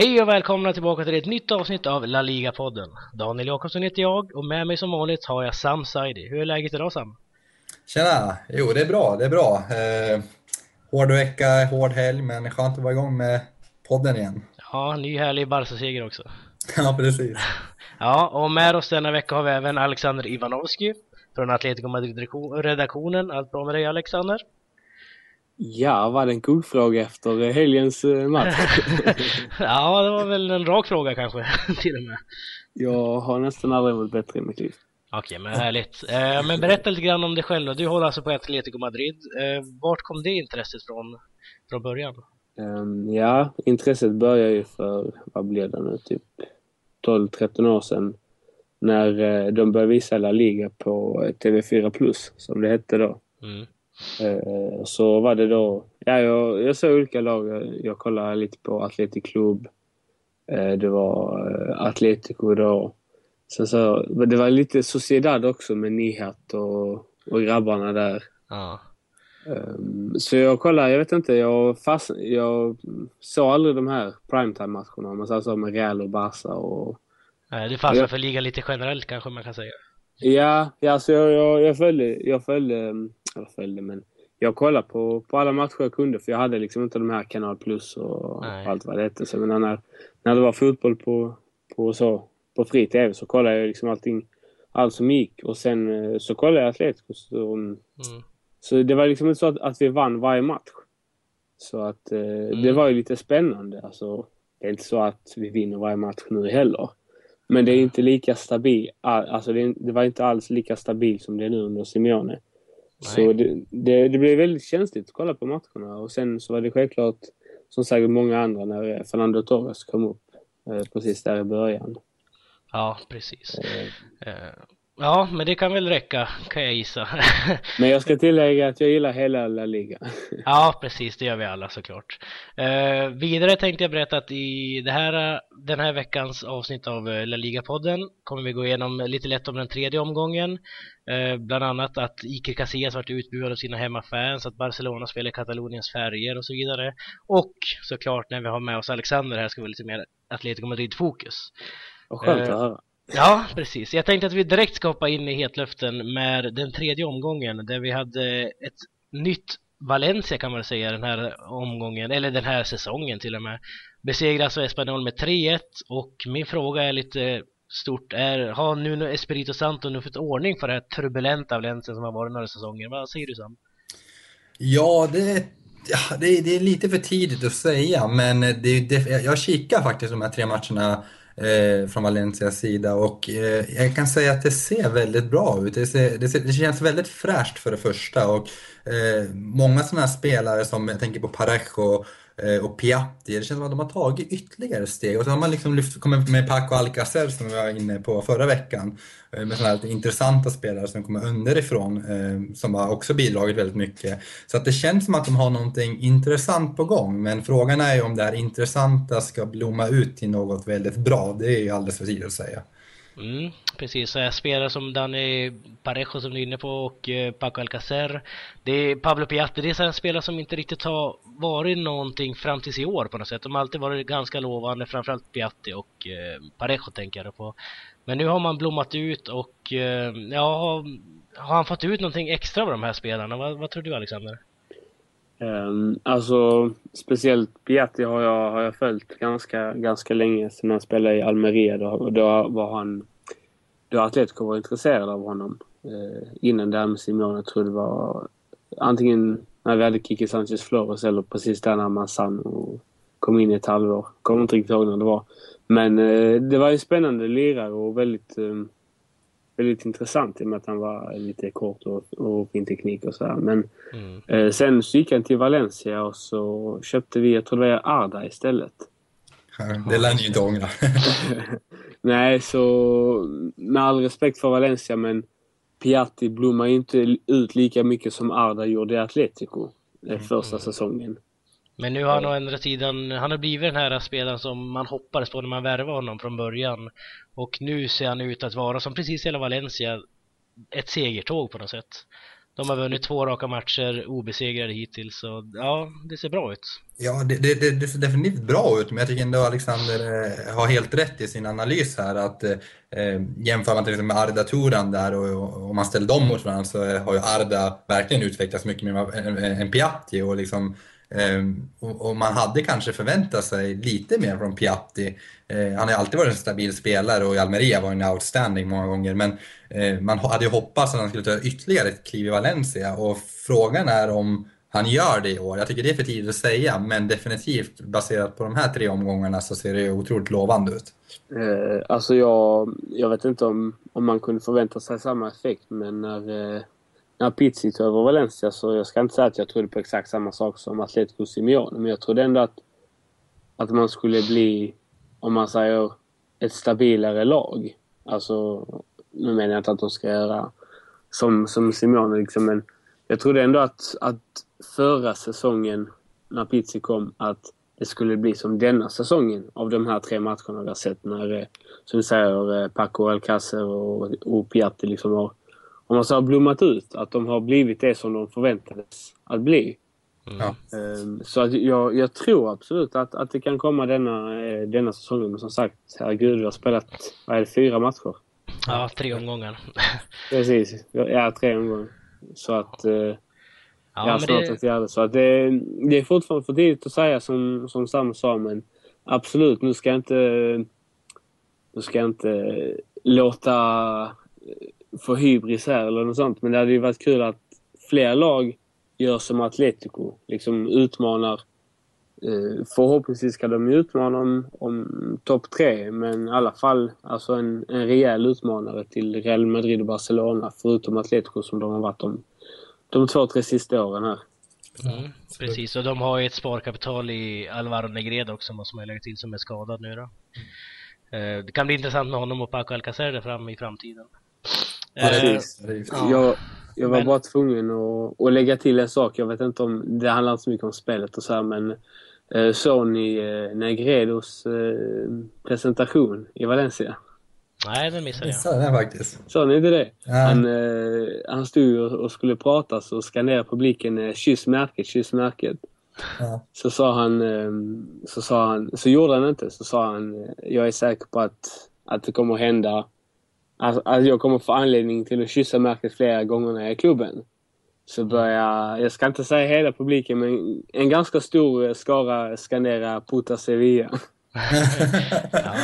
Hej och välkomna tillbaka till ett nytt avsnitt av La Liga-podden. Daniel Jakobsson heter jag och med mig som vanligt har jag Sam Saidi. Hur är läget idag Sam? Tjena! Jo, det är bra, det är bra. Eh, hård vecka, hård helg, men skönt att vara igång med podden igen. Ja, ny härlig Barca-seger också. ja, precis. Ja, och med oss denna vecka har vi även Alexander Ivanovski från Atletico Madrid-redaktionen. Allt bra med dig Alexander? Ja, var det en kuggfråga efter helgens eh, match? ja, det var väl en rak fråga kanske, till och med. Jag har nästan aldrig varit bättre i mitt liv. Okej, men härligt. Eh, men berätta lite grann om dig själv då. Du håller alltså på Atletico Madrid. Eh, vart kom det intresset från, från början? Um, ja, intresset började ju för, vad blev det nu, typ 12-13 år sedan. När eh, de började visa La Liga på TV4 Plus, som det hette då. Mm. Eh, så var det då, ja jag, jag såg olika lag. Jag, jag kollade lite på Atletic Club. Eh, det var eh, Atletico då. Sen så, det var lite Sociedad också med Nihat och, och grabbarna där. Um, så jag kollade, jag vet inte, jag, fast, jag såg aldrig de här primetime-matcherna. Man så med Real och Barca och... Nej, du fastnade för ligan lite generellt kanske man kan säga. Ja, ja alltså jag, jag, jag följde, jag följde, eller följde men jag kollade på, på alla matcher jag kunde för jag hade liksom inte de här Kanal Plus och Nej. allt vad det hette. Så men när, när det var fotboll på, på, så, på fri TV så kollade jag liksom allting, allt som gick och sen eh, så kollade jag Atletico. Så, mm. så det var liksom inte så att, att vi vann varje match. Så att eh, mm. det var ju lite spännande. Alltså, det är inte så att vi vinner varje match nu heller. Men det är inte lika stabilt. Alltså det, det, var inte alls lika stabilt som det är nu under Simeone. Nej. Så det, det, det, blev väldigt känsligt att kolla på matcherna. Och sen så var det självklart, som säkert många andra, när Fernando Torres kom upp eh, precis där i början. Ja, precis. Eh. eh Ja, men det kan väl räcka, kan jag gissa. men jag ska tillägga att jag gillar hela La Liga. ja, precis, det gör vi alla såklart. Uh, vidare tänkte jag berätta att i det här, den här veckans avsnitt av eh, La Liga-podden kommer vi gå igenom lite lätt om den tredje omgången. Uh, bland annat att Iker Casillas varit utbuad av sina hemmafans, att Barcelona spelar Kataloniens färger och så vidare. Och såklart när vi har med oss Alexander här ska vi lite mer Atletico Madrid-fokus. Vad skönt att höra. Ja, precis. Jag tänkte att vi direkt ska hoppa in i hetluften med den tredje omgången där vi hade ett nytt Valencia kan man säga den här omgången, eller den här säsongen till och med. Besegras av Espanyol med 3-1 och min fråga är lite stort är, har nu Espirito Santo nu fått ordning för det här turbulenta Valencia som har varit några säsonger? Vad säger du Sam? Ja, det, ja, det, det är lite för tidigt att säga, men det, det, jag kikar faktiskt de här tre matcherna eh, från Valencias sida och eh, jag kan säga att det ser väldigt bra ut. Det, ser, det, ser, det känns väldigt fräscht för det första och eh, många sådana här spelare som jag tänker på Parejo Eh, Eh, och Piatti. Det känns som att de har tagit ytterligare steg. Och så har man liksom lyft, kommit med Paco Alcacer som vi var inne på förra veckan. Eh, med sådana här intressanta spelare som kommer underifrån eh, som har också bidragit väldigt mycket. Så att det känns som att de har någonting intressant på gång. Men frågan är ju om det här intressanta ska blomma ut till något väldigt bra. Det är ju alldeles för tidigt att säga. Mm, precis, spelare som Dani Parejo som du är inne på och eh, Paco Alcacer. Det är Pablo Piatti, det är en spelare som inte riktigt har varit någonting fram tills i år på något sätt. De har alltid varit ganska lovande, framförallt Piatti och eh, Parejo tänker jag på. Men nu har man blommat ut och eh, ja, har han fått ut någonting extra av de här spelarna? Vad, vad tror du Alexander? Um, alltså speciellt Piatti har jag, har jag följt ganska, ganska länge sedan han spelade i Almeria. Då, då var han... Då Atletico var intresserade av honom. Uh, innan där med Simeone, jag tror det var antingen när vi hade Kiki Sanchez Flores eller precis där när Massano kom in i ett halvår. Kommer inte riktigt ihåg när det var. Men uh, det var en spännande lirare och väldigt um, väldigt intressant i och med att han var lite kort och, och fin teknik och sådär. Men mm. eh, sen så gick han till Valencia och så köpte vi, jag tror det var Arda istället. Det lär ni inte ångra. Nej, så med all respekt för Valencia men Piatti blommar inte ut lika mycket som Arda gjorde i Atletico mm. första mm. säsongen. Men nu har han å andra sidan, han har blivit den här spelaren som man hoppades på när man värvade honom från början. Och nu ser han ut att vara, som precis hela Valencia, ett segertåg på något sätt. De har vunnit två raka matcher, obesegrade hittills, så ja, det ser bra ut. Ja, det, det, det, ser definitivt bra ut, men jag tycker ändå Alexander eh, har helt rätt i sin analys här att eh, jämför man till exempel med Arda Turan där och om man ställer dem mot varandra så har ju Arda verkligen utvecklats mycket mer än, än Piatti och liksom Ehm, och man hade kanske förväntat sig lite mer från Piatti. Ehm, han har alltid varit en stabil spelare och i Almeria var han outstanding många gånger. Men ehm, man hade ju hoppats att han skulle ta ytterligare ett kliv i Valencia och frågan är om han gör det i år. Jag tycker det är för tidigt att säga, men definitivt baserat på de här tre omgångarna så ser det otroligt lovande ut. Eh, alltså jag, jag vet inte om, om man kunde förvänta sig samma effekt, men när, eh, när Pizzi tog över Valencia så jag ska inte säga att jag trodde på exakt samma sak som Atletico Simeone, men jag trodde ändå att, att man skulle bli, om man säger, ett stabilare lag. Alltså, nu menar jag inte att de ska göra som, som Simeone liksom, men jag trodde ändå att, att förra säsongen, när Pizzi kom, att det skulle bli som denna säsongen av de här tre matcherna vi har sett när, eh, som du säger, eh, Paco Alcacer och, och liksom har om man så har blommat ut. Att de har blivit det som de förväntades att bli. Mm. Så att jag, jag, tror absolut att, att det kan komma denna, eh, denna säsongen. Men som sagt, herregud, vi har spelat, vad är det, fyra matcher? Ja, tre omgångar. Precis, ja tre omgångar. Så att... Eh, ja, ja snart det... fjärde. Så att det, det är fortfarande för tidigt att säga som, som Sam sa, men absolut, nu ska jag inte... Nu ska jag inte låta få hybris här eller något sånt. Men det hade ju varit kul att fler lag gör som Atletico. Liksom utmanar. Eh, förhoppningsvis ska de utmana om, om topp tre, men i alla fall alltså en, en rejäl utmanare till Real Madrid och Barcelona, förutom Atletico som de har varit de, de två, tre sista åren här. Mm, precis, och de har ju ett sparkapital i Alvaro Negredo också, måste man lägga till, som är skadad nu då. Mm. Det kan bli intressant med honom och Paco Alcacer där fram i framtiden. Precis. Eh, jag, jag var men... bara tvungen att, att lägga till en sak. Jag vet inte om det handlar inte så mycket om spelet och så här, men eh, ni eh, Negredos eh, presentation i Valencia? Nej, den missade jag. Missade den faktiskt. Såg ni inte det? Ja. Han, eh, han stod och skulle prata så skanderade publiken eh, kyss märket, kyss märket. Ja. Så sa han, eh, så sa han, så gjorde han inte. Så sa han, jag är säker på att, att det kommer att hända Alltså, alltså jag kommer få anledning till att kyssa märket flera gånger när jag är i klubben. Så börjar, jag ska inte säga hela publiken, men en ganska stor skara skandera Puta Sevilla. ja.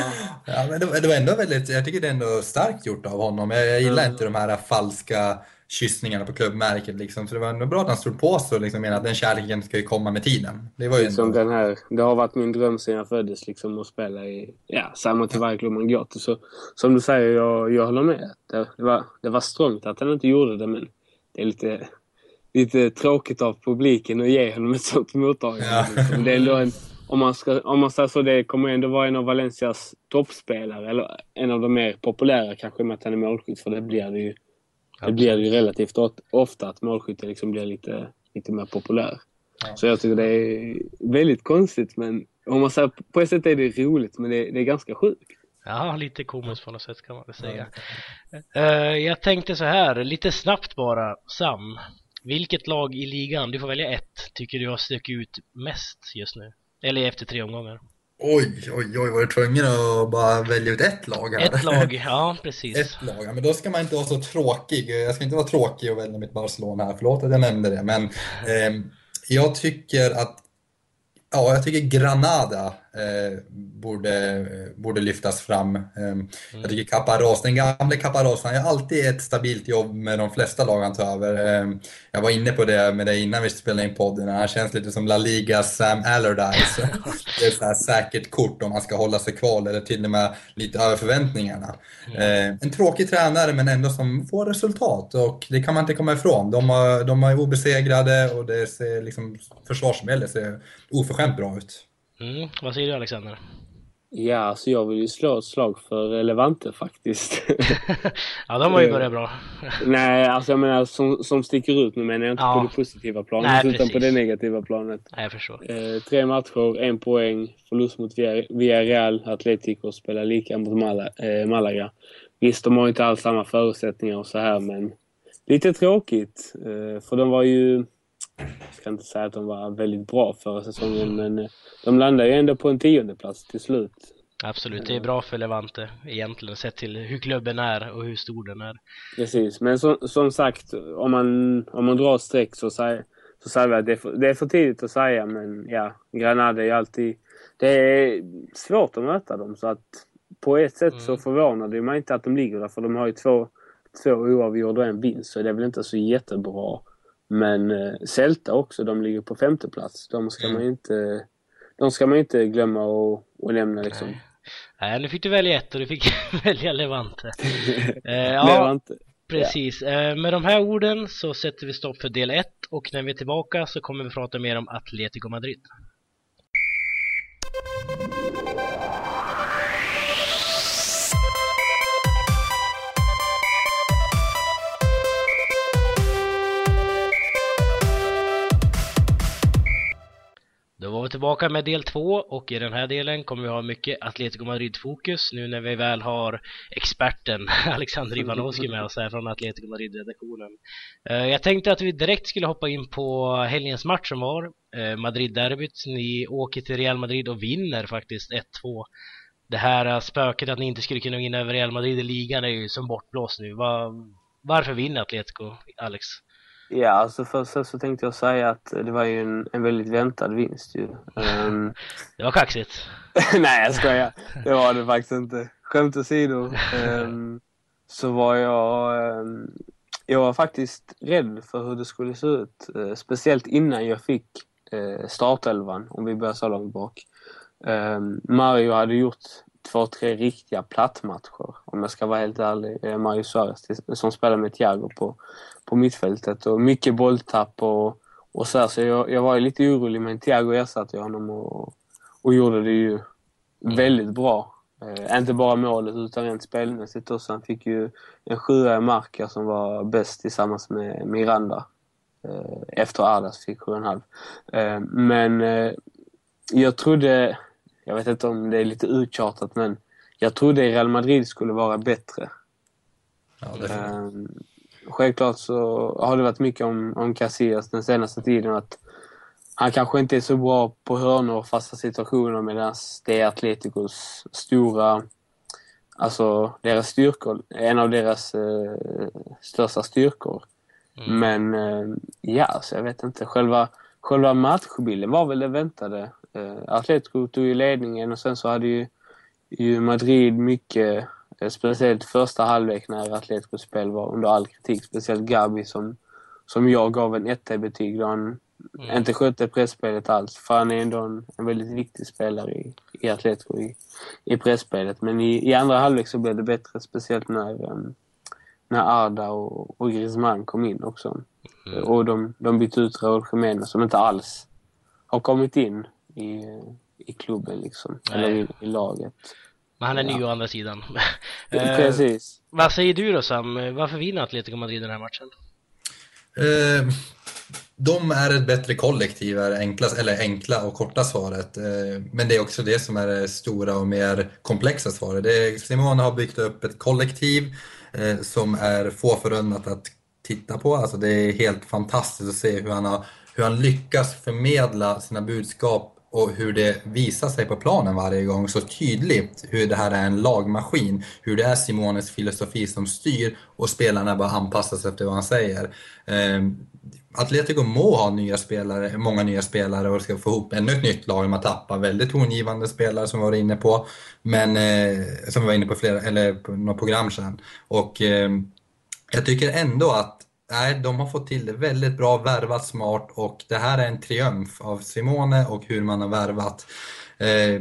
ja, men det, det, var ändå väldigt, jag tycker det är ändå starkt gjort av honom. Jag, jag gillar mm. inte de här falska kyssningarna på klubbmärket. Liksom. Så det var ändå bra att han stod på sig och liksom menade att den kärleken ska ju komma med tiden. Det var ju liksom den här, det har varit min dröm sedan jag föddes liksom, att spela i ja, samma till varje klubb man går till. Så, som du säger, jag, jag håller med. Det, det, var, det var strångt att han inte gjorde det, men det är lite, lite tråkigt av publiken att ge honom ett sånt mottagande. Ja. Liksom. Det är ändå en, om man, ska, om man säger så, det kommer ändå vara en av Valencias toppspelare, eller en av de mer populära kanske med att han är målskytt, för det blir det ju det blir ju relativt ofta att målskytte liksom blir lite, lite mer populär. Ja. Så jag tycker det är väldigt konstigt men om man säger på ett sätt är det roligt men det, det är ganska sjukt. Ja, lite komiskt på något sätt kan man väl säga. Ja. Uh, jag tänkte så här, lite snabbt bara, Sam. Vilket lag i ligan, du får välja ett, tycker du har stuckit ut mest just nu? Eller efter tre omgångar? Oj, oj, oj, var du tvungen att bara välja ut ett lag här? Ett lag, ja precis. Ett lag, men då ska man inte vara så tråkig. Jag ska inte vara tråkig och välja mitt Barcelona här, förlåt att jag nämnde det. Men eh, jag tycker att Ja, jag tycker Granada eh, borde, borde lyftas fram. Eh, mm. Jag tycker Caparros, den gamle Caparros, han gör alltid ett stabilt jobb med de flesta lag han tar över. Eh, jag var inne på det med dig innan vi spelade in podden, han känns lite som La Ligas Sam Allardyce. det är så här säkert kort om man ska hålla sig kvar eller till och med lite över förväntningarna. Mm. en tråkig tränare men ändå som får resultat och det kan man inte komma ifrån. De, har, de är obesegrade och det ser liksom försvarsspelet ser oförskämt bra ut. Mm, vad säger du Alexander? Ja, alltså jag vill ju slå ett slag för Levante faktiskt. ja, de har ju börjat bra. Nej, alltså jag menar som, som sticker ut. Nu menar jag inte ja. på det positiva planet Nej, utan på det negativa planet. Nej, jag förstår. Eh, tre matcher, en poäng, förlust mot Villarreal, Atletico spelar lika mot Mal eh, Malaga. Visst, de har inte alls samma förutsättningar och så här, men lite tråkigt. Eh, för de var ju... Jag ska inte säga att de var väldigt bra förra säsongen, men eh, de landade ju ändå på en tionde plats till slut. Absolut, det är bra för Levante egentligen sett till hur klubben är och hur stor den är. Precis, men som, som sagt, om man, om man drar streck så säger, så säger vi att det är, för, det är för tidigt att säga, men ja, Granada är alltid... Det är svårt att möta dem, så att på ett sätt mm. så förvånar det mig inte att de ligger där, för de har ju två, två oavgjorda och en vinst, så det är väl inte så jättebra. Men eh, Celta också, de ligger på femte plats. De ska mm. man inte de ska man inte glömma att, att lämna liksom. Nej. Nej, nu fick du välja ett och du fick välja Levante. eh, ja, Levante. Precis. Ja. Eh, med de här orden så sätter vi stopp för del 1 och när vi är tillbaka så kommer vi prata mer om Atletico Madrid. Kommer tillbaka med del två och i den här delen kommer vi ha mycket Atletico Madrid-fokus nu när vi väl har experten Alexander Ivanovski med oss här från Atletico Madrid-redaktionen. Eh, jag tänkte att vi direkt skulle hoppa in på helgens match som var, eh, Madrid-derbyt. Ni åker till Real Madrid och vinner faktiskt 1-2. Det här spöket att ni inte skulle kunna vinna över Real Madrid i ligan är ju som bortblåst nu. varför vinner Atletico, Alex? Ja, alltså först så tänkte jag säga att det var ju en, en väldigt väntad vinst ju. Um, det var kaxigt. nej, jag skojar. Det var det faktiskt inte. Skämt åsido um, så var jag... Um, jag var faktiskt rädd för hur det skulle se ut. Uh, speciellt innan jag fick uh, startelvan, om vi börjar så långt bak. Mario hade gjort två, tre riktiga plattmatcher om jag ska vara helt ärlig. Eh, Mario Suarez som spelar med Thiago på, på mittfältet och mycket bolltapp och, och så här, Så jag, jag var ju lite orolig men Thiago ersatte honom och, och gjorde det ju mm. väldigt bra. Eh, inte bara målet utan rent spelmässigt också. Han fick ju en sjua i Marca som var bäst tillsammans med Miranda. Eh, efter Ardas fick 7,5. Eh, men eh, jag trodde jag vet inte om det är lite uttjatat men jag trodde Real Madrid skulle vara bättre. Ja, um, självklart så har det varit mycket om, om Casillas den senaste tiden att han kanske inte är så bra på hörnor och fasta situationer medan det är Atleticos stora, alltså deras styrkor, en av deras eh, största styrkor. Mm. Men eh, ja, så jag vet inte. Själva, själva matchbilden var väl det väntade. Eh, Atletico tog ju ledningen och sen så hade ju, ju Madrid mycket, eh, speciellt första halvlek när Atleticos spel var under all kritik. Speciellt Gabi som, som jag gav en 1-betyg då han mm. inte skötte pressspelet alls. För han är ändå en, en väldigt viktig spelare i, i Atletico i, i pressspelet. Men i, i andra halvlek så blev det bättre, speciellt när, um, när Arda och, och Griezmann kom in också. Mm. Och de, de bytte ut Raúl Jiménez som inte alls har kommit in i, i klubben liksom. Nej. Eller i, i, laget. Men han är ja. ny å andra sidan. Precis. Eh, vad säger du då Sam? Varför vinner Atletico Madrid den här matchen? Eh, de är ett bättre kollektiv, är enkla, eller enkla och korta svaret. Eh, men det är också det som är det stora och mer komplexa svaret. Det Simone har byggt upp ett kollektiv eh, som är få förunnat att titta på. Alltså det är helt fantastiskt att se hur han, har, hur han lyckas förmedla sina budskap och hur det visar sig på planen varje gång så tydligt hur det här är en lagmaskin. Hur det är Simones filosofi som styr och spelarna bara anpassar sig efter vad han säger. Eh, Atletico må ha nya spelare, många nya spelare och ska få ihop ännu ett nytt lag. Man tappar väldigt tongivande spelare som vi var inne på. Men, eh, som vi var inne på flera, eller på några program sedan. Och eh, jag tycker ändå att Nej, de har fått till det väldigt bra, värvat smart och det här är en triumf av Simone och hur man har värvat. Eh,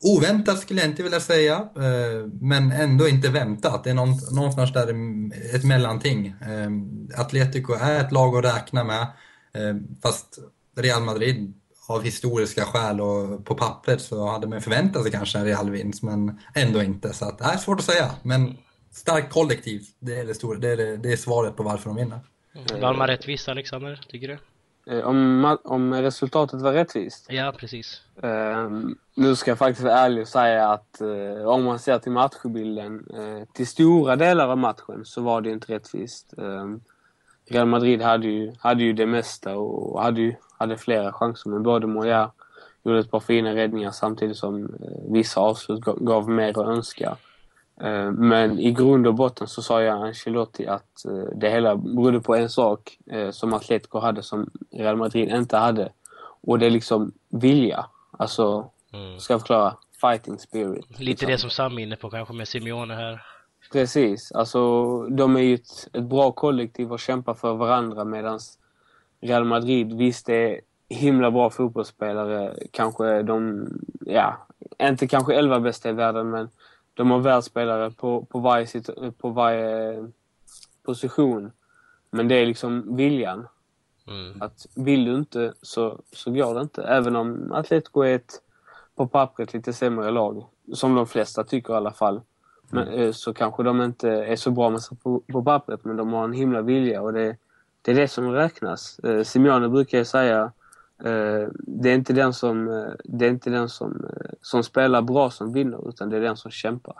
oväntat skulle jag inte vilja säga, eh, men ändå inte väntat. Det är någonstans där ett mellanting. Eh, Atletico är ett lag att räkna med, eh, fast Real Madrid av historiska skäl och på pappret så hade man förväntat sig kanske en Real-vinst, men ändå inte. Så att, det är svårt att säga, men starkt kollektiv, det är, det, stora, det, är det, det är svaret på varför de vinner. Mm. Vann man rättvist Alexander, liksom, tycker du? Eh, om, om resultatet var rättvist? Ja, precis. Uh, nu ska jag faktiskt vara ärlig och säga att uh, om man ser till matchbilden, uh, till stora delar av matchen så var det inte rättvist. Uh, Real Madrid hade ju, hade ju det mesta och hade, ju, hade flera chanser, men både Moya gjorde ett par fina räddningar samtidigt som eh, vissa avslut gav mer att önska. Eh, men i grund och botten så sa jag Ancelotti att eh, det hela berodde på en sak som Atletico hade som Real Madrid inte hade. Och det är liksom vilja. Alltså, mm. ska jag förklara? Fighting spirit. Lite liksom. det som Sam är inne på kanske med Simeone här. Precis. Alltså, de är ju ett, ett bra kollektiv och kämpar för varandra medan Real Madrid, visst det är himla bra fotbollsspelare. Kanske de, ja, inte kanske elva bästa i världen men de har världsspelare på, på, varje, på varje position. Men det är liksom viljan. Mm. Att vill du inte så, så går det inte. Även om Atletico är ett på pappret lite sämre lag. Som de flesta tycker i alla fall. Men, mm. Eh, så kanske de inte är så bra med på, på pappret men de har en himla vilja och det, det är det som räknas. Eh, Simeone brukar säga eh, det är inte den som, eh, det är inte den som, eh, som spelar bra som vinner utan det är den som kämpar.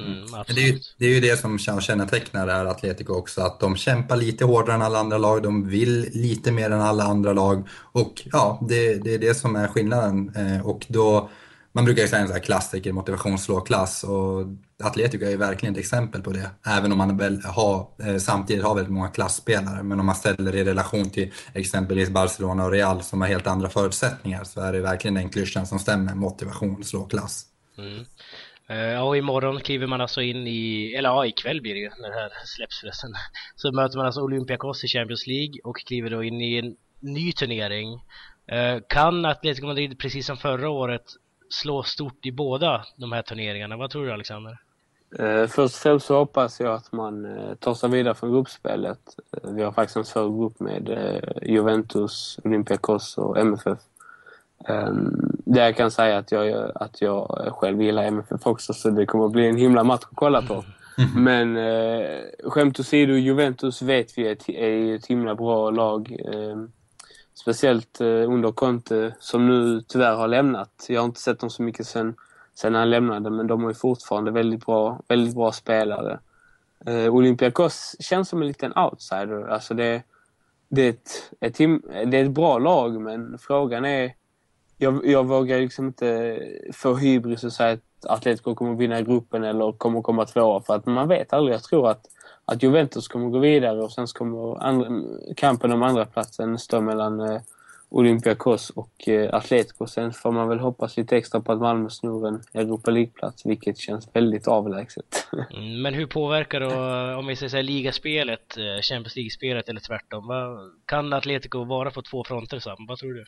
Mm, det, är ju, det, är ju, det som kännetecknar det här Atletico också, att de kämpar lite hårdare än alla andra lag, de vill lite mer än alla andra lag och ja, det, det är det som är skillnaden. Eh, och då, man brukar ju säga en sån här klassiker, motivationsslå klass och Atletico är ju verkligen ett exempel på det. Även om man väl har, eh, samtidigt har väldigt många klassspelare. Men om man ställer det i relation till exempelvis Barcelona och Real som har helt andra förutsättningar så är det verkligen den klyschan som stämmer, motivation slå klass. Mm. Eh, och imorgon kliver man alltså in i, eller ja ikväll blir det ju när det här släpps förresten. Så möter man alltså Olympiakos i Champions League och kliver då in i en ny turnering. Eh, kan Atletico Madrid precis som förra året slå stort i båda de här turneringarna? Vad tror du Alexander? Uh, först och främst så hoppas jag att man uh, tar sig vidare från gruppspelet. Uh, vi har faktiskt en svår grupp med Juventus, Olympiakos och MFF. Um, det jag kan säga att jag, att jag själv gillar MFF också så det kommer att bli en himla match att kolla på. Mm. Men eh, skämt åsido, Juventus vet vi är, är ett himla bra lag. Speciellt eh, under Conte som nu tyvärr har lämnat. Jag har inte sett dem så mycket sen, sen han lämnade men de är fortfarande väldigt bra, väldigt bra spelare. Eh, Olympiakos känns som en liten outsider. Alltså det, det, är ett, ett, det är ett bra lag men frågan är jag, jag vågar liksom inte få hybris och säga att Atletico kommer vinna gruppen eller kommer komma tvåa för att man vet aldrig. Jag tror att, att Juventus kommer gå vidare och sen kommer andra, kampen om andra platsen stå mellan eh, Olympiakos och eh, Atletico. Sen får man väl hoppas lite extra på att Malmö snor en Europa League-plats, vilket känns väldigt avlägset. Mm, men hur påverkar då, om vi säger så här, ligaspelet, eh, Champions League-spelet eller tvärtom? Vad, kan Atletico vara på två fronter Sam? Vad tror du?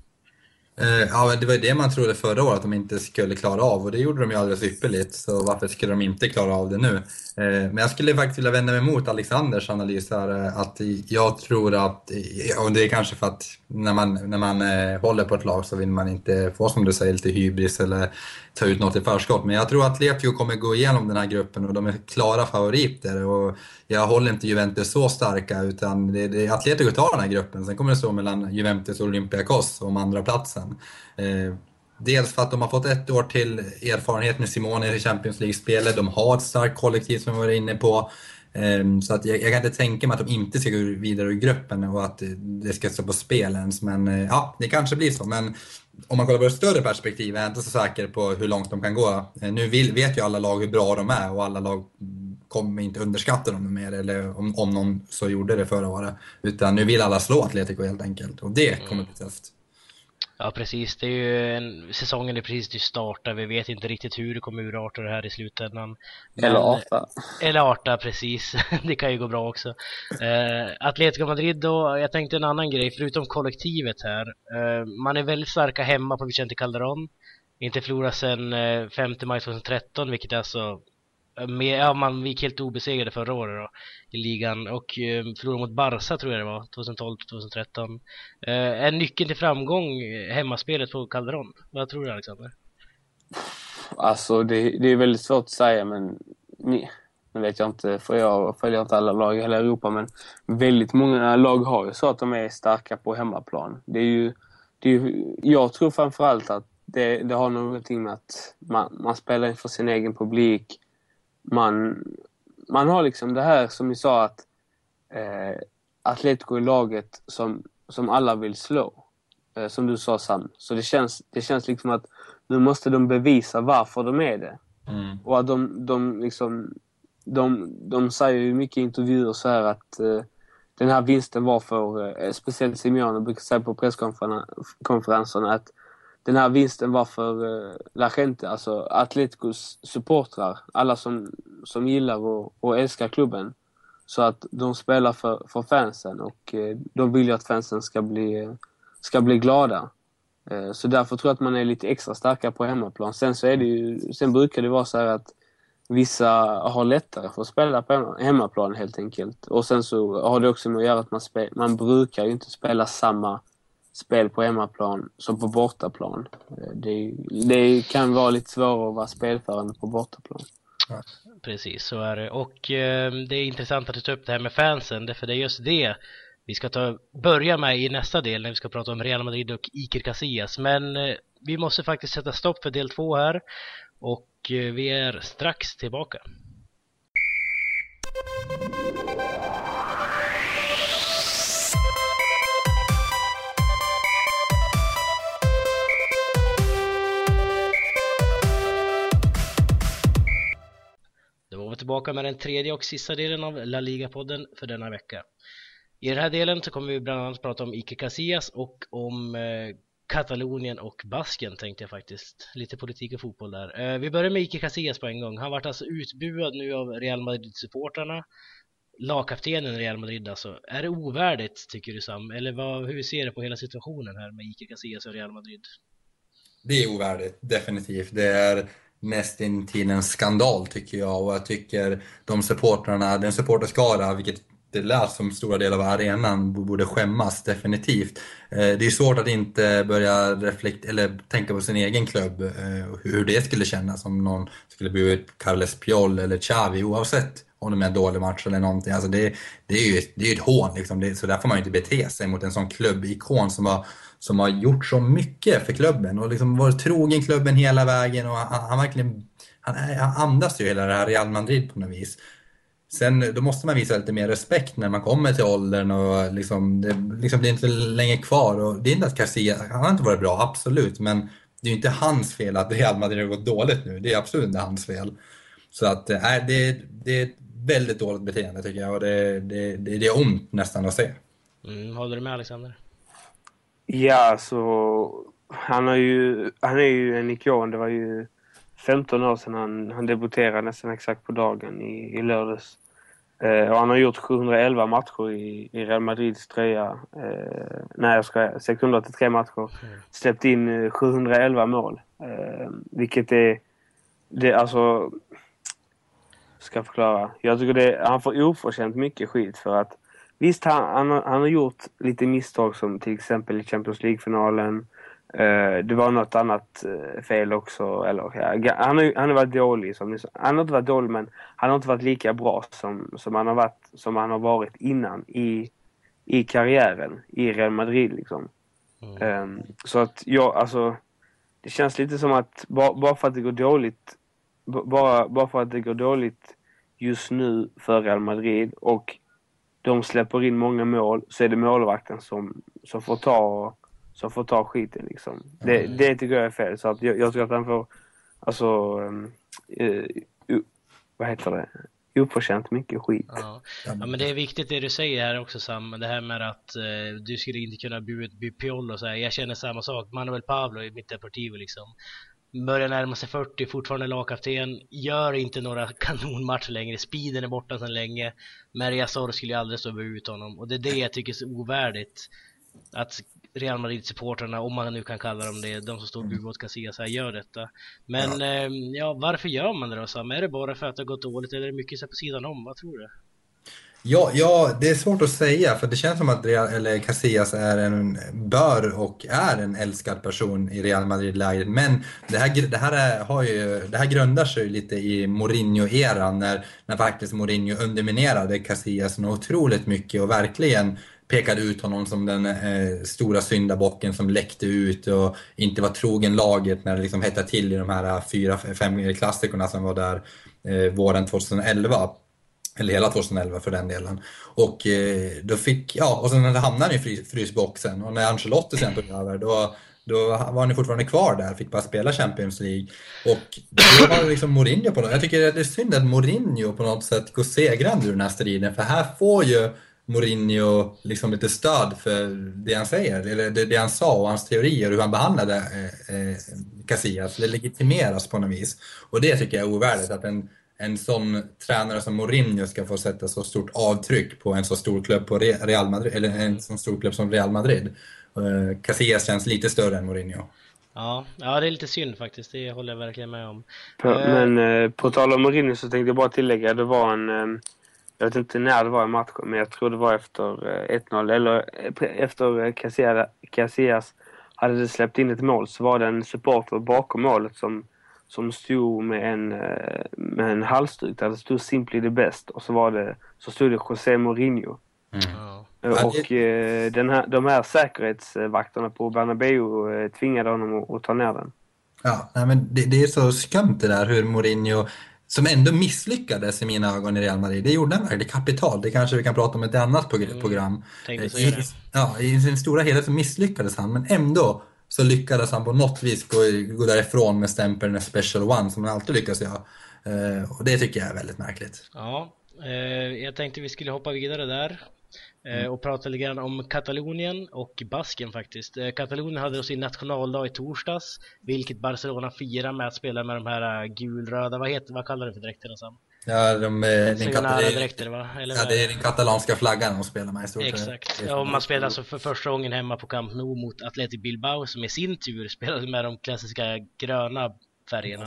Eh, ja, det var ju det man trodde förra året att de inte skulle klara av och det gjorde de ju alldeles ypperligt. Så varför skulle de inte klara av det nu? Eh, men jag skulle faktiskt vilja vända mig mot Alexanders analys här. Eh, att jag tror att, och det är kanske för att när man, när man håller på ett lag så vill man inte få, som du säger, lite hybris eller ta ut något i förskott. Men jag tror att Lepio kommer gå igenom den här gruppen och de är klara favoriter. Och jag håller inte Juventus så starka utan det, det, Atletico tar den här gruppen. Sen kommer det stå mellan Juventus och Olympiakos om andra platsen. Eh, dels för att de har fått ett år till erfarenhet med Simone i Champions League-spelet. De har ett starkt kollektiv som vi var inne på. Ehm, så att jag, jag, kan inte tänka mig att de inte ska gå vidare ur gruppen och att det ska stå på spel ens. Men eh, ja, det kanske blir så. Men om man kollar på det större perspektivet är jag inte så säker på hur långt de kan gå. Eh, nu vet ju alla lag hur bra de är och alla lag kommer inte underskatta dem mer, eller om, om någon så gjorde det förra året. Utan nu vill alla slå Atletico helt enkelt och det kommer bli tufft. Ja precis, det är ju en, säsongen är precis till starta, vi vet inte riktigt hur det kommer urarta det här i slutändan. Men, eller arta. Eller arta, precis. det kan ju gå bra också. Eh, Atletico Madrid då, jag tänkte en annan grej, förutom kollektivet här. Eh, man är väldigt starka hemma på Vicente Calderon. Inte förlorat sedan eh, 5 maj 2013, vilket är alltså med, ja, man gick helt obesegrade förra året då, i ligan och eh, förlorade mot Barca tror jag det var, 2012-2013. Eh, är nyckeln till framgång eh, hemmaspelet på Calderon? Vad tror du Alexander? Alltså det, det är väldigt svårt att säga men nej, nu vet jag inte, för jag följer inte alla lag i hela Europa men väldigt många lag har ju så att de är starka på hemmaplan. Det är ju, det är ju jag tror framförallt att det, det har någonting med att man, man spelar inför sin egen publik man, man har liksom det här som ni sa att eh, Atletico är laget som, som alla vill slå. Eh, som du sa Sam. Så det känns, det känns liksom att nu måste de bevisa varför de är det. Mm. Och att de, de liksom... De, de säger ju mycket i intervjuer så här att eh, den här vinsten var för, eh, speciellt Simeone brukar säga på presskonferenserna att den här vinsten var för eh, La Gente, alltså Atleticos supportrar. Alla som, som gillar och, och älskar klubben. Så att de spelar för, för fansen och eh, de vill ju att fansen ska bli, eh, ska bli glada. Eh, så därför tror jag att man är lite extra starka på hemmaplan. Sen så är det ju, sen brukar det vara så här att vissa har lättare för att spela på hemmaplan helt enkelt. Och sen så har det också med att göra att man, spe, man brukar ju inte spela samma spel på hemmaplan som på bortaplan. Eh, det, det kan vara lite svårare att vara spelförande på bortaplan. Ja. Precis, så är det. Och eh, det är intressant att du tar upp det här med fansen, för det är just det vi ska ta, börja med i nästa del när vi ska prata om Real Madrid och Iker Casillas. Men eh, vi måste faktiskt sätta stopp för del två här och eh, vi är strax tillbaka. Tillbaka med den tredje och sista delen av La Liga-podden för denna vecka. I den här delen så kommer vi bland annat prata om Ike Casillas och om eh, Katalonien och Basken tänkte jag faktiskt. Lite politik och fotboll där. Eh, vi börjar med Ike Casillas på en gång. Han vart alltså utbuad nu av Real Madrid-supportrarna. Lagkaptenen Real Madrid alltså. Är det ovärdigt tycker du Sam? Eller vad, hur ser du på hela situationen här med Ike Casillas och Real Madrid? Det är ovärdigt, definitivt. Det är Näst intill en skandal tycker jag och jag tycker de supportrarna, den supporterskara, vilket det lät som stora delar av arenan borde skämmas definitivt. Eh, det är svårt att inte börja reflekt eller tänka på sin egen klubb, eh, och hur det skulle kännas om någon skulle bli ut Carles Piol eller Xavi oavsett om med är en dålig match eller någonting. Alltså det, det är ju det är ett hån liksom. Det, så där får man ju inte bete sig mot en sån klubbikon som har, som har gjort så mycket för klubben och liksom varit trogen klubben hela vägen och han, han verkligen han, han andas ju hela det här Real Madrid på något vis. Sen då måste man visa lite mer respekt när man kommer till åldern och liksom, det, liksom, det är inte länge kvar. Och det är inte att Garcia, han har inte varit bra, absolut, men det är ju inte hans fel att Real Madrid har gått dåligt nu. Det är absolut inte hans fel. Så att äh, det, det är ett väldigt dåligt beteende tycker jag och det, det, det, det är ont nästan att se. Mm, håller du med Alexander? Ja, så han, har ju, han är ju en ikon. Det var ju 15 år sedan han, han debuterade nästan exakt på dagen i, i lördags. Eh, och han har gjort 711 matcher i, i Real Madrids tröja. Eh, nej, jag ska 683 matcher. Mm. Släppt in 711 eh, mål. Eh, vilket är... Det, alltså... Ska förklara. Jag tycker det, han får oförtjänt mycket skit för att... Visst, han, han, han har gjort lite misstag som till exempel i Champions League-finalen. Uh, det var något annat uh, fel också. Eller, ja, han, har, han har varit dålig. Som. Han har inte varit dålig men han har inte varit lika bra som, som, han, har varit, som han har varit innan i, i karriären i Real Madrid. Liksom. Mm. Um, så att jag, alltså, det känns lite som att bara, bara för att det går dåligt bara, bara för att det går dåligt just nu för Real Madrid och de släpper in många mål så är det målvakten som, som får ta som får ta skiten liksom. Det, mm. det tycker jag är fel. Så att jag, jag tycker att han får, alltså, um, uh, vad heter det? oförtjänt mycket skit. Ja. ja. men det är viktigt det du säger här också Sam, det här med att eh, du skulle inte kunna bli ut Piol och så här. Jag känner samma sak, Manuel Pablo i mitt Deportivo liksom. Börjar närma sig 40, fortfarande lagkapten, gör inte några kanonmatcher längre, speeden är borta sedan länge. Maria Sor skulle ju aldrig stå ut honom och det är det jag tycker är så ovärdigt. Att Real Madrid-supportrarna, om man nu kan kalla dem det, de som står mm. åt Casillas här, gör detta. Men ja. Eh, ja. varför gör man det då Sam? Är det bara för att det har gått dåligt eller är det mycket så på sidan om? Vad tror du? Ja, ja, det är svårt att säga för det känns som att Real, eller Casillas är en, bör och är en älskad person i Real Madrid-lägret. Men det här, det, här är, har ju, det här grundar sig lite i Mourinho-eran när, när faktiskt Mourinho underminerade Casillas något otroligt mycket och verkligen pekade ut honom som den eh, stora syndabocken som läckte ut och inte var trogen laget när det liksom hettade till i de här fyra, fem klassikerna som var där eh, våren 2011. Eller hela 2011 för den delen. Och eh, då fick, ja, och sen hamnade han i frysboxen och när Ancelotti sen tog över då då var han fortfarande kvar där, fick bara spela Champions League. Och då var det liksom Mourinho på något Jag tycker det är synd att Mourinho på något sätt går segrande ur den här striden, för här får ju Mourinho liksom lite stöd för det han säger, eller det, det han sa och hans teorier och hur han behandlade eh, eh, Casillas. Det legitimeras på något vis. Och det tycker jag är ovärdigt, att en, en sån tränare som Mourinho ska få sätta så stort avtryck på en så stor klubb, på Real Madrid, eller en så stor klubb som Real Madrid. Eh, Casillas känns lite större än Mourinho. Ja, ja, det är lite synd faktiskt. Det håller jag verkligen med om. Uh, men eh, på tal om Mourinho så tänkte jag bara tillägga. Det var en... Eh, jag vet inte när det var i matchen, men jag tror det var efter 1-0. Eh, eller eh, efter Casillas hade släppt in ett mål så var det en supporter bakom målet som, som stod med en, med en halsduk där det stod “Simply the best” och så, var det, så stod det José Mourinho. Mm. Och eh, den här, de här säkerhetsvakterna på Bernabéu eh, tvingade honom att, att ta ner den. Ja, nej, men det, det, är så skumt det där hur Mourinho, som ändå misslyckades i mina ögon i Real Madrid, det gjorde han verkligen kapitalt. Det kanske vi kan prata om i ett annat program. Mm, I, ja, I sin stora helhet så misslyckades han, men ändå så lyckades han på något vis gå, gå därifrån med stämpeln special one som han alltid lyckas göra. Eh, och det tycker jag är väldigt märkligt. Ja, eh, jag tänkte vi skulle hoppa vidare där Eh, mm. och prata lite grann om Katalonien och Basken faktiskt. Eh, Katalonien hade då sin nationaldag i torsdags, vilket Barcelona firar med att spela med de här eh, gulröda, vad heter, vad kallar du för dräkterna Sam? Ja, de, den dräkter, va? Eller ja, det är den katalanska flaggan de spelar med i stort Exakt, ja, och man spelar alltså för första gången hemma på Camp Nou mot Athletic Bilbao som i sin tur spelade med de klassiska gröna färgerna.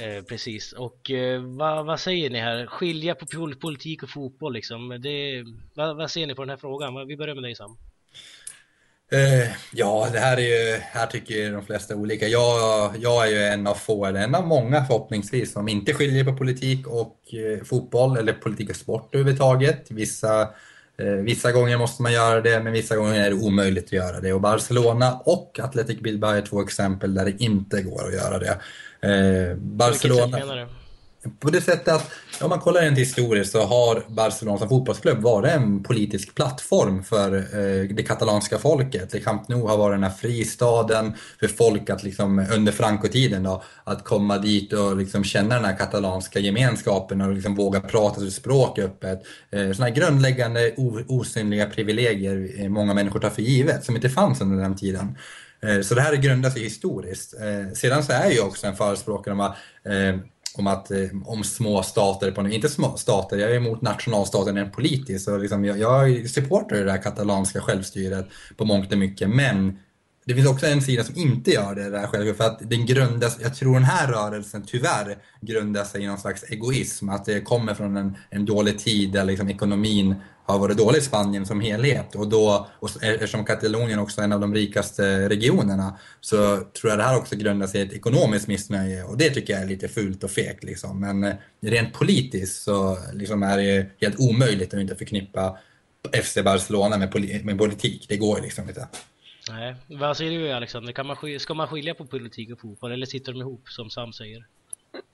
Eh, precis, och eh, vad, vad, säger ni här? Skilja på politik och fotboll liksom. Det, vad, vad ser ni på den här frågan? Vi börjar med dig Sam. Eh, ja, det här är ju, här tycker de flesta olika. Jag, jag är ju en av få, eller en av många förhoppningsvis, som inte skiljer på politik och eh, fotboll, eller politik och sport överhuvudtaget. Vissa Eh, vissa gånger måste man göra det, men vissa gånger är det omöjligt att göra det. Och Barcelona och Athletic Bilbao är två exempel där det inte går att göra det. Eh, Barcelona... På det sättet att om man kollar rent historiskt så har Barcelona som fotbollsklubb varit en politisk plattform för eh, det katalanska folket. Det Camp Nou har varit den här fristaden för folk att liksom, under Franco-tiden då, att komma dit och liksom känna den här katalanska gemenskapen och liksom våga prata sitt språk öppet. Eh, sådana här grundläggande osynliga privilegier eh, många människor tar för givet, som inte fanns under den tiden. Eh, så det här grundar sig historiskt. Eh, sedan så är jag ju också en förespråkare om att eh, om, att, eh, om små stater, på, inte små stater, jag är emot nationalstaten rent politiskt. Liksom jag, jag supportar det där katalanska självstyret på mångt och mycket. Men det finns också en sida som inte gör det där själv, för att den grundas, jag tror den här rörelsen tyvärr grundar sig i någon slags egoism, att det kommer från en, en dålig tid där liksom ekonomin har varit dålig i Spanien som helhet och då, och e- eftersom Katalonien också är en av de rikaste regionerna så tror jag det här också grundar sig i ett ekonomiskt missnöje och det tycker jag är lite fult och fegt liksom. Men eh, rent politiskt så liksom är det helt omöjligt att inte förknippa FC Barcelona med, poli med politik. Det går liksom inte. Nej, vad säger du Alexander? Kan man, ska man skilja på politik och fotboll eller sitter de ihop som Sam säger?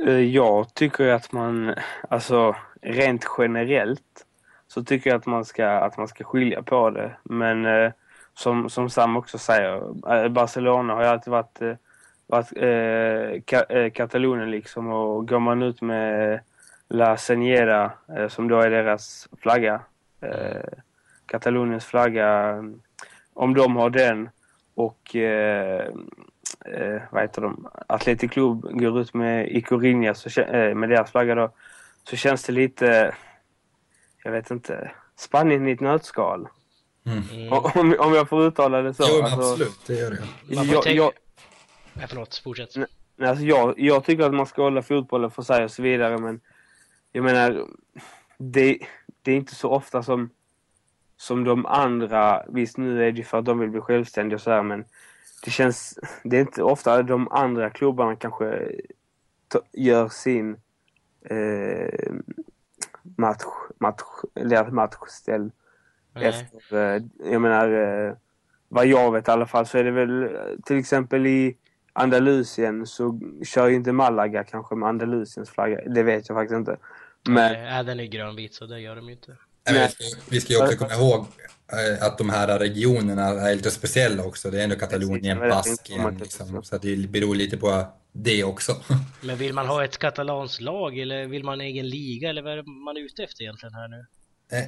Eh, jag tycker att man, alltså rent generellt så tycker jag att man ska, att man ska skilja på det. Men eh, som, som Sam också säger, eh, Barcelona har ju alltid varit, eh, varit eh, ka, eh, Katalonien liksom och går man ut med La Señera som då är deras flagga, Kataloniens flagga, om de har den och eh, eh, vad heter de, Atletic Club går ut med Icorinha så, eh, med deras flagga då, så känns det lite jag vet inte, Spanien i ett nötskal. Mm. Om, om jag får uttala det så. Jo, alltså, absolut, det gör det. Jag, jag, jag, ja, förlåt, fortsätt. Nej, alltså jag, jag tycker att man ska hålla fotbollen för sig och så vidare, men jag menar, det, det är inte så ofta som, som de andra, visst nu är det för att de vill bli självständiga och så här, men det känns, det är inte ofta de andra klubbarna kanske gör sin eh, match, match, eller matchställ. Efter, eh, jag menar, eh, vad jag vet i alla fall så är det väl eh, till exempel i Andalusien så kör ju inte Malaga kanske med Andalusiens flagga. Det vet jag faktiskt inte. Men... Nej, den är grönvit så det gör de ju inte. Nej, vi, ska, vi ska ju också komma ihåg eh, att de här regionerna är lite speciella också. Det är ändå Katalonien, Baskien, liksom, så det beror lite på det också. Men vill man ha ett katalanskt lag eller vill man ha en egen liga eller vad är man ute efter egentligen här nu? Eh,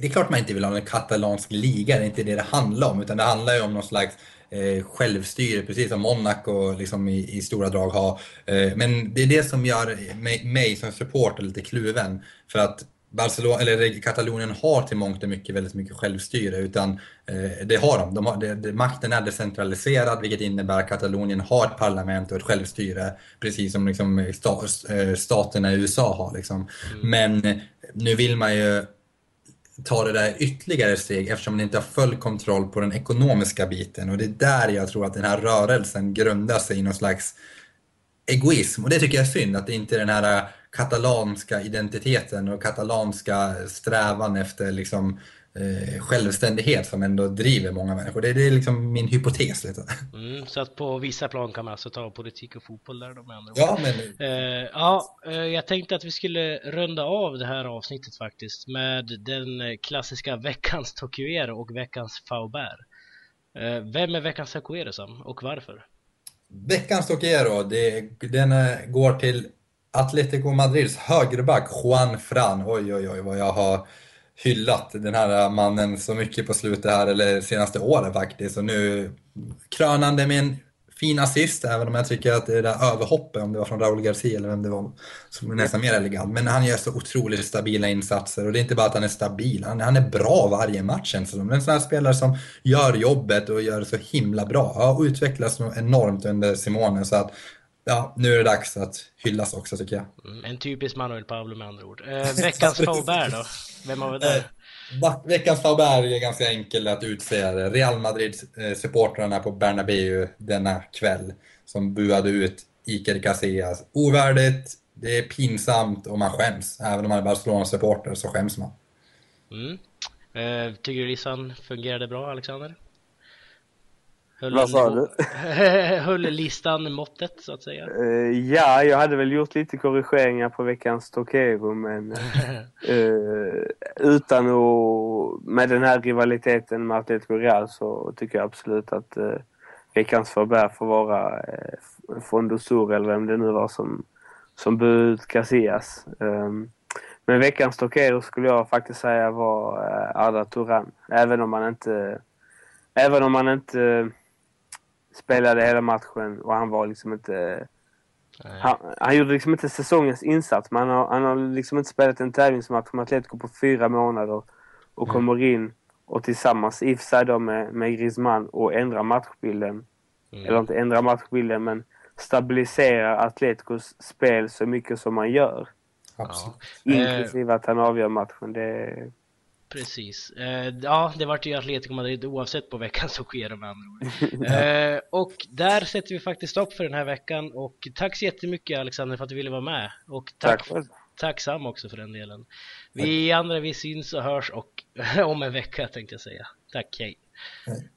det är klart man inte vill ha en katalansk liga, det är inte det det handlar om, utan det handlar ju om någon slags eh, självstyre, precis som Monaco liksom i, i stora drag har. Eh, men det är det som gör mig, mig som supporter lite kluven. För att Barcelona, eller Katalonien har till mångt och mycket väldigt mycket självstyre utan eh, det har de. de, har, det, det, makten är decentraliserad vilket innebär att Katalonien har ett parlament och ett självstyre precis som liksom, sta, eh, staterna i USA har. Liksom. Mm. Men nu vill man ju ta det där ytterligare steg eftersom man inte har full kontroll på den ekonomiska biten och det är där jag tror att den här rörelsen grundar sig i någon slags egoism och det tycker jag är synd att det inte är den här katalanska identiteten och katalanska strävan efter liksom, eh, självständighet som ändå driver många människor. Det, det är liksom min hypotes lite. Mm, så att på vissa plan kan man alltså ta politik och fotboll där de andra Ja, men... Eh, ja, eh, jag tänkte att vi skulle runda av det här avsnittet faktiskt med den klassiska veckans Tokuero och veckans Faubert. Eh, vem är veckans Tokuero Sam och varför? Veckans Tokuero, den går till Atletico Madrids högerback Juan Fran. Oj, oj, oj vad jag har hyllat den här mannen så mycket på slutet här, eller senaste åren faktiskt. Och nu krönande med en fin assist, även om jag tycker att det där överhoppet, om det var från Raúl Garcia eller vem det var, som är nästan mer elegant. Men han gör så otroligt stabila insatser och det är inte bara att han är stabil, han, han är bra varje match känns det som. En sån här spelare som gör jobbet och gör det så himla bra. Han utvecklas enormt under Simone så att ja, nu är det dags att hyllas också tycker jag. Mm, en typisk Manuel Pablo med andra ord. Eh, veckans Faubert då? Vem har vi där? Eh, veckans Faubert är ganska enkel att utse. Real Madrid-supportrarna eh, på Bernabéu denna kväll som buade ut Iker Casillas. Ovärdigt, det är pinsamt och man skäms. Även om man är Barcelona-supporter så skäms man. Mm. Eh, tycker du listan fungerade bra, Alexander? Höll Vad sa du? höll listan måttet så att säga? Uh, ja, jag hade väl gjort lite korrigeringar på veckans Tokero men uh, utan att, med den här rivaliteten med Atletico Real så tycker jag absolut att uh, veckans förbär får vara uh, Fondo Sur eller vem det nu var som, som bud Casillas. Um, men veckans Tokero skulle jag faktiskt säga var uh, Arda Turan. Även om man inte Även om man inte spelade hela matchen och han var liksom inte... Han, han, gjorde liksom inte säsongens insats, men han har, han har liksom inte spelat en tävlingsmatch med Atletico på fyra månader och mm. kommer in och tillsammans, i och för sig då med, med Griezmann, och ändrar matchbilden. Mm. Eller inte ändrar matchbilden, men stabiliserar Atleticos spel så mycket som man gör. Absolut. Inklusive att han avgör matchen. Det, Precis. Eh, ja, det vart ju Atletico Madrid oavsett på veckan som sker med andra ord. Eh, och där sätter vi faktiskt stopp för den här veckan och tack så jättemycket Alexander för att du ville vara med. Och tack, tack för... tacksam också för den delen. Vi tack. andra vi syns och hörs och om en vecka tänkte jag säga. Tack, hej. hej.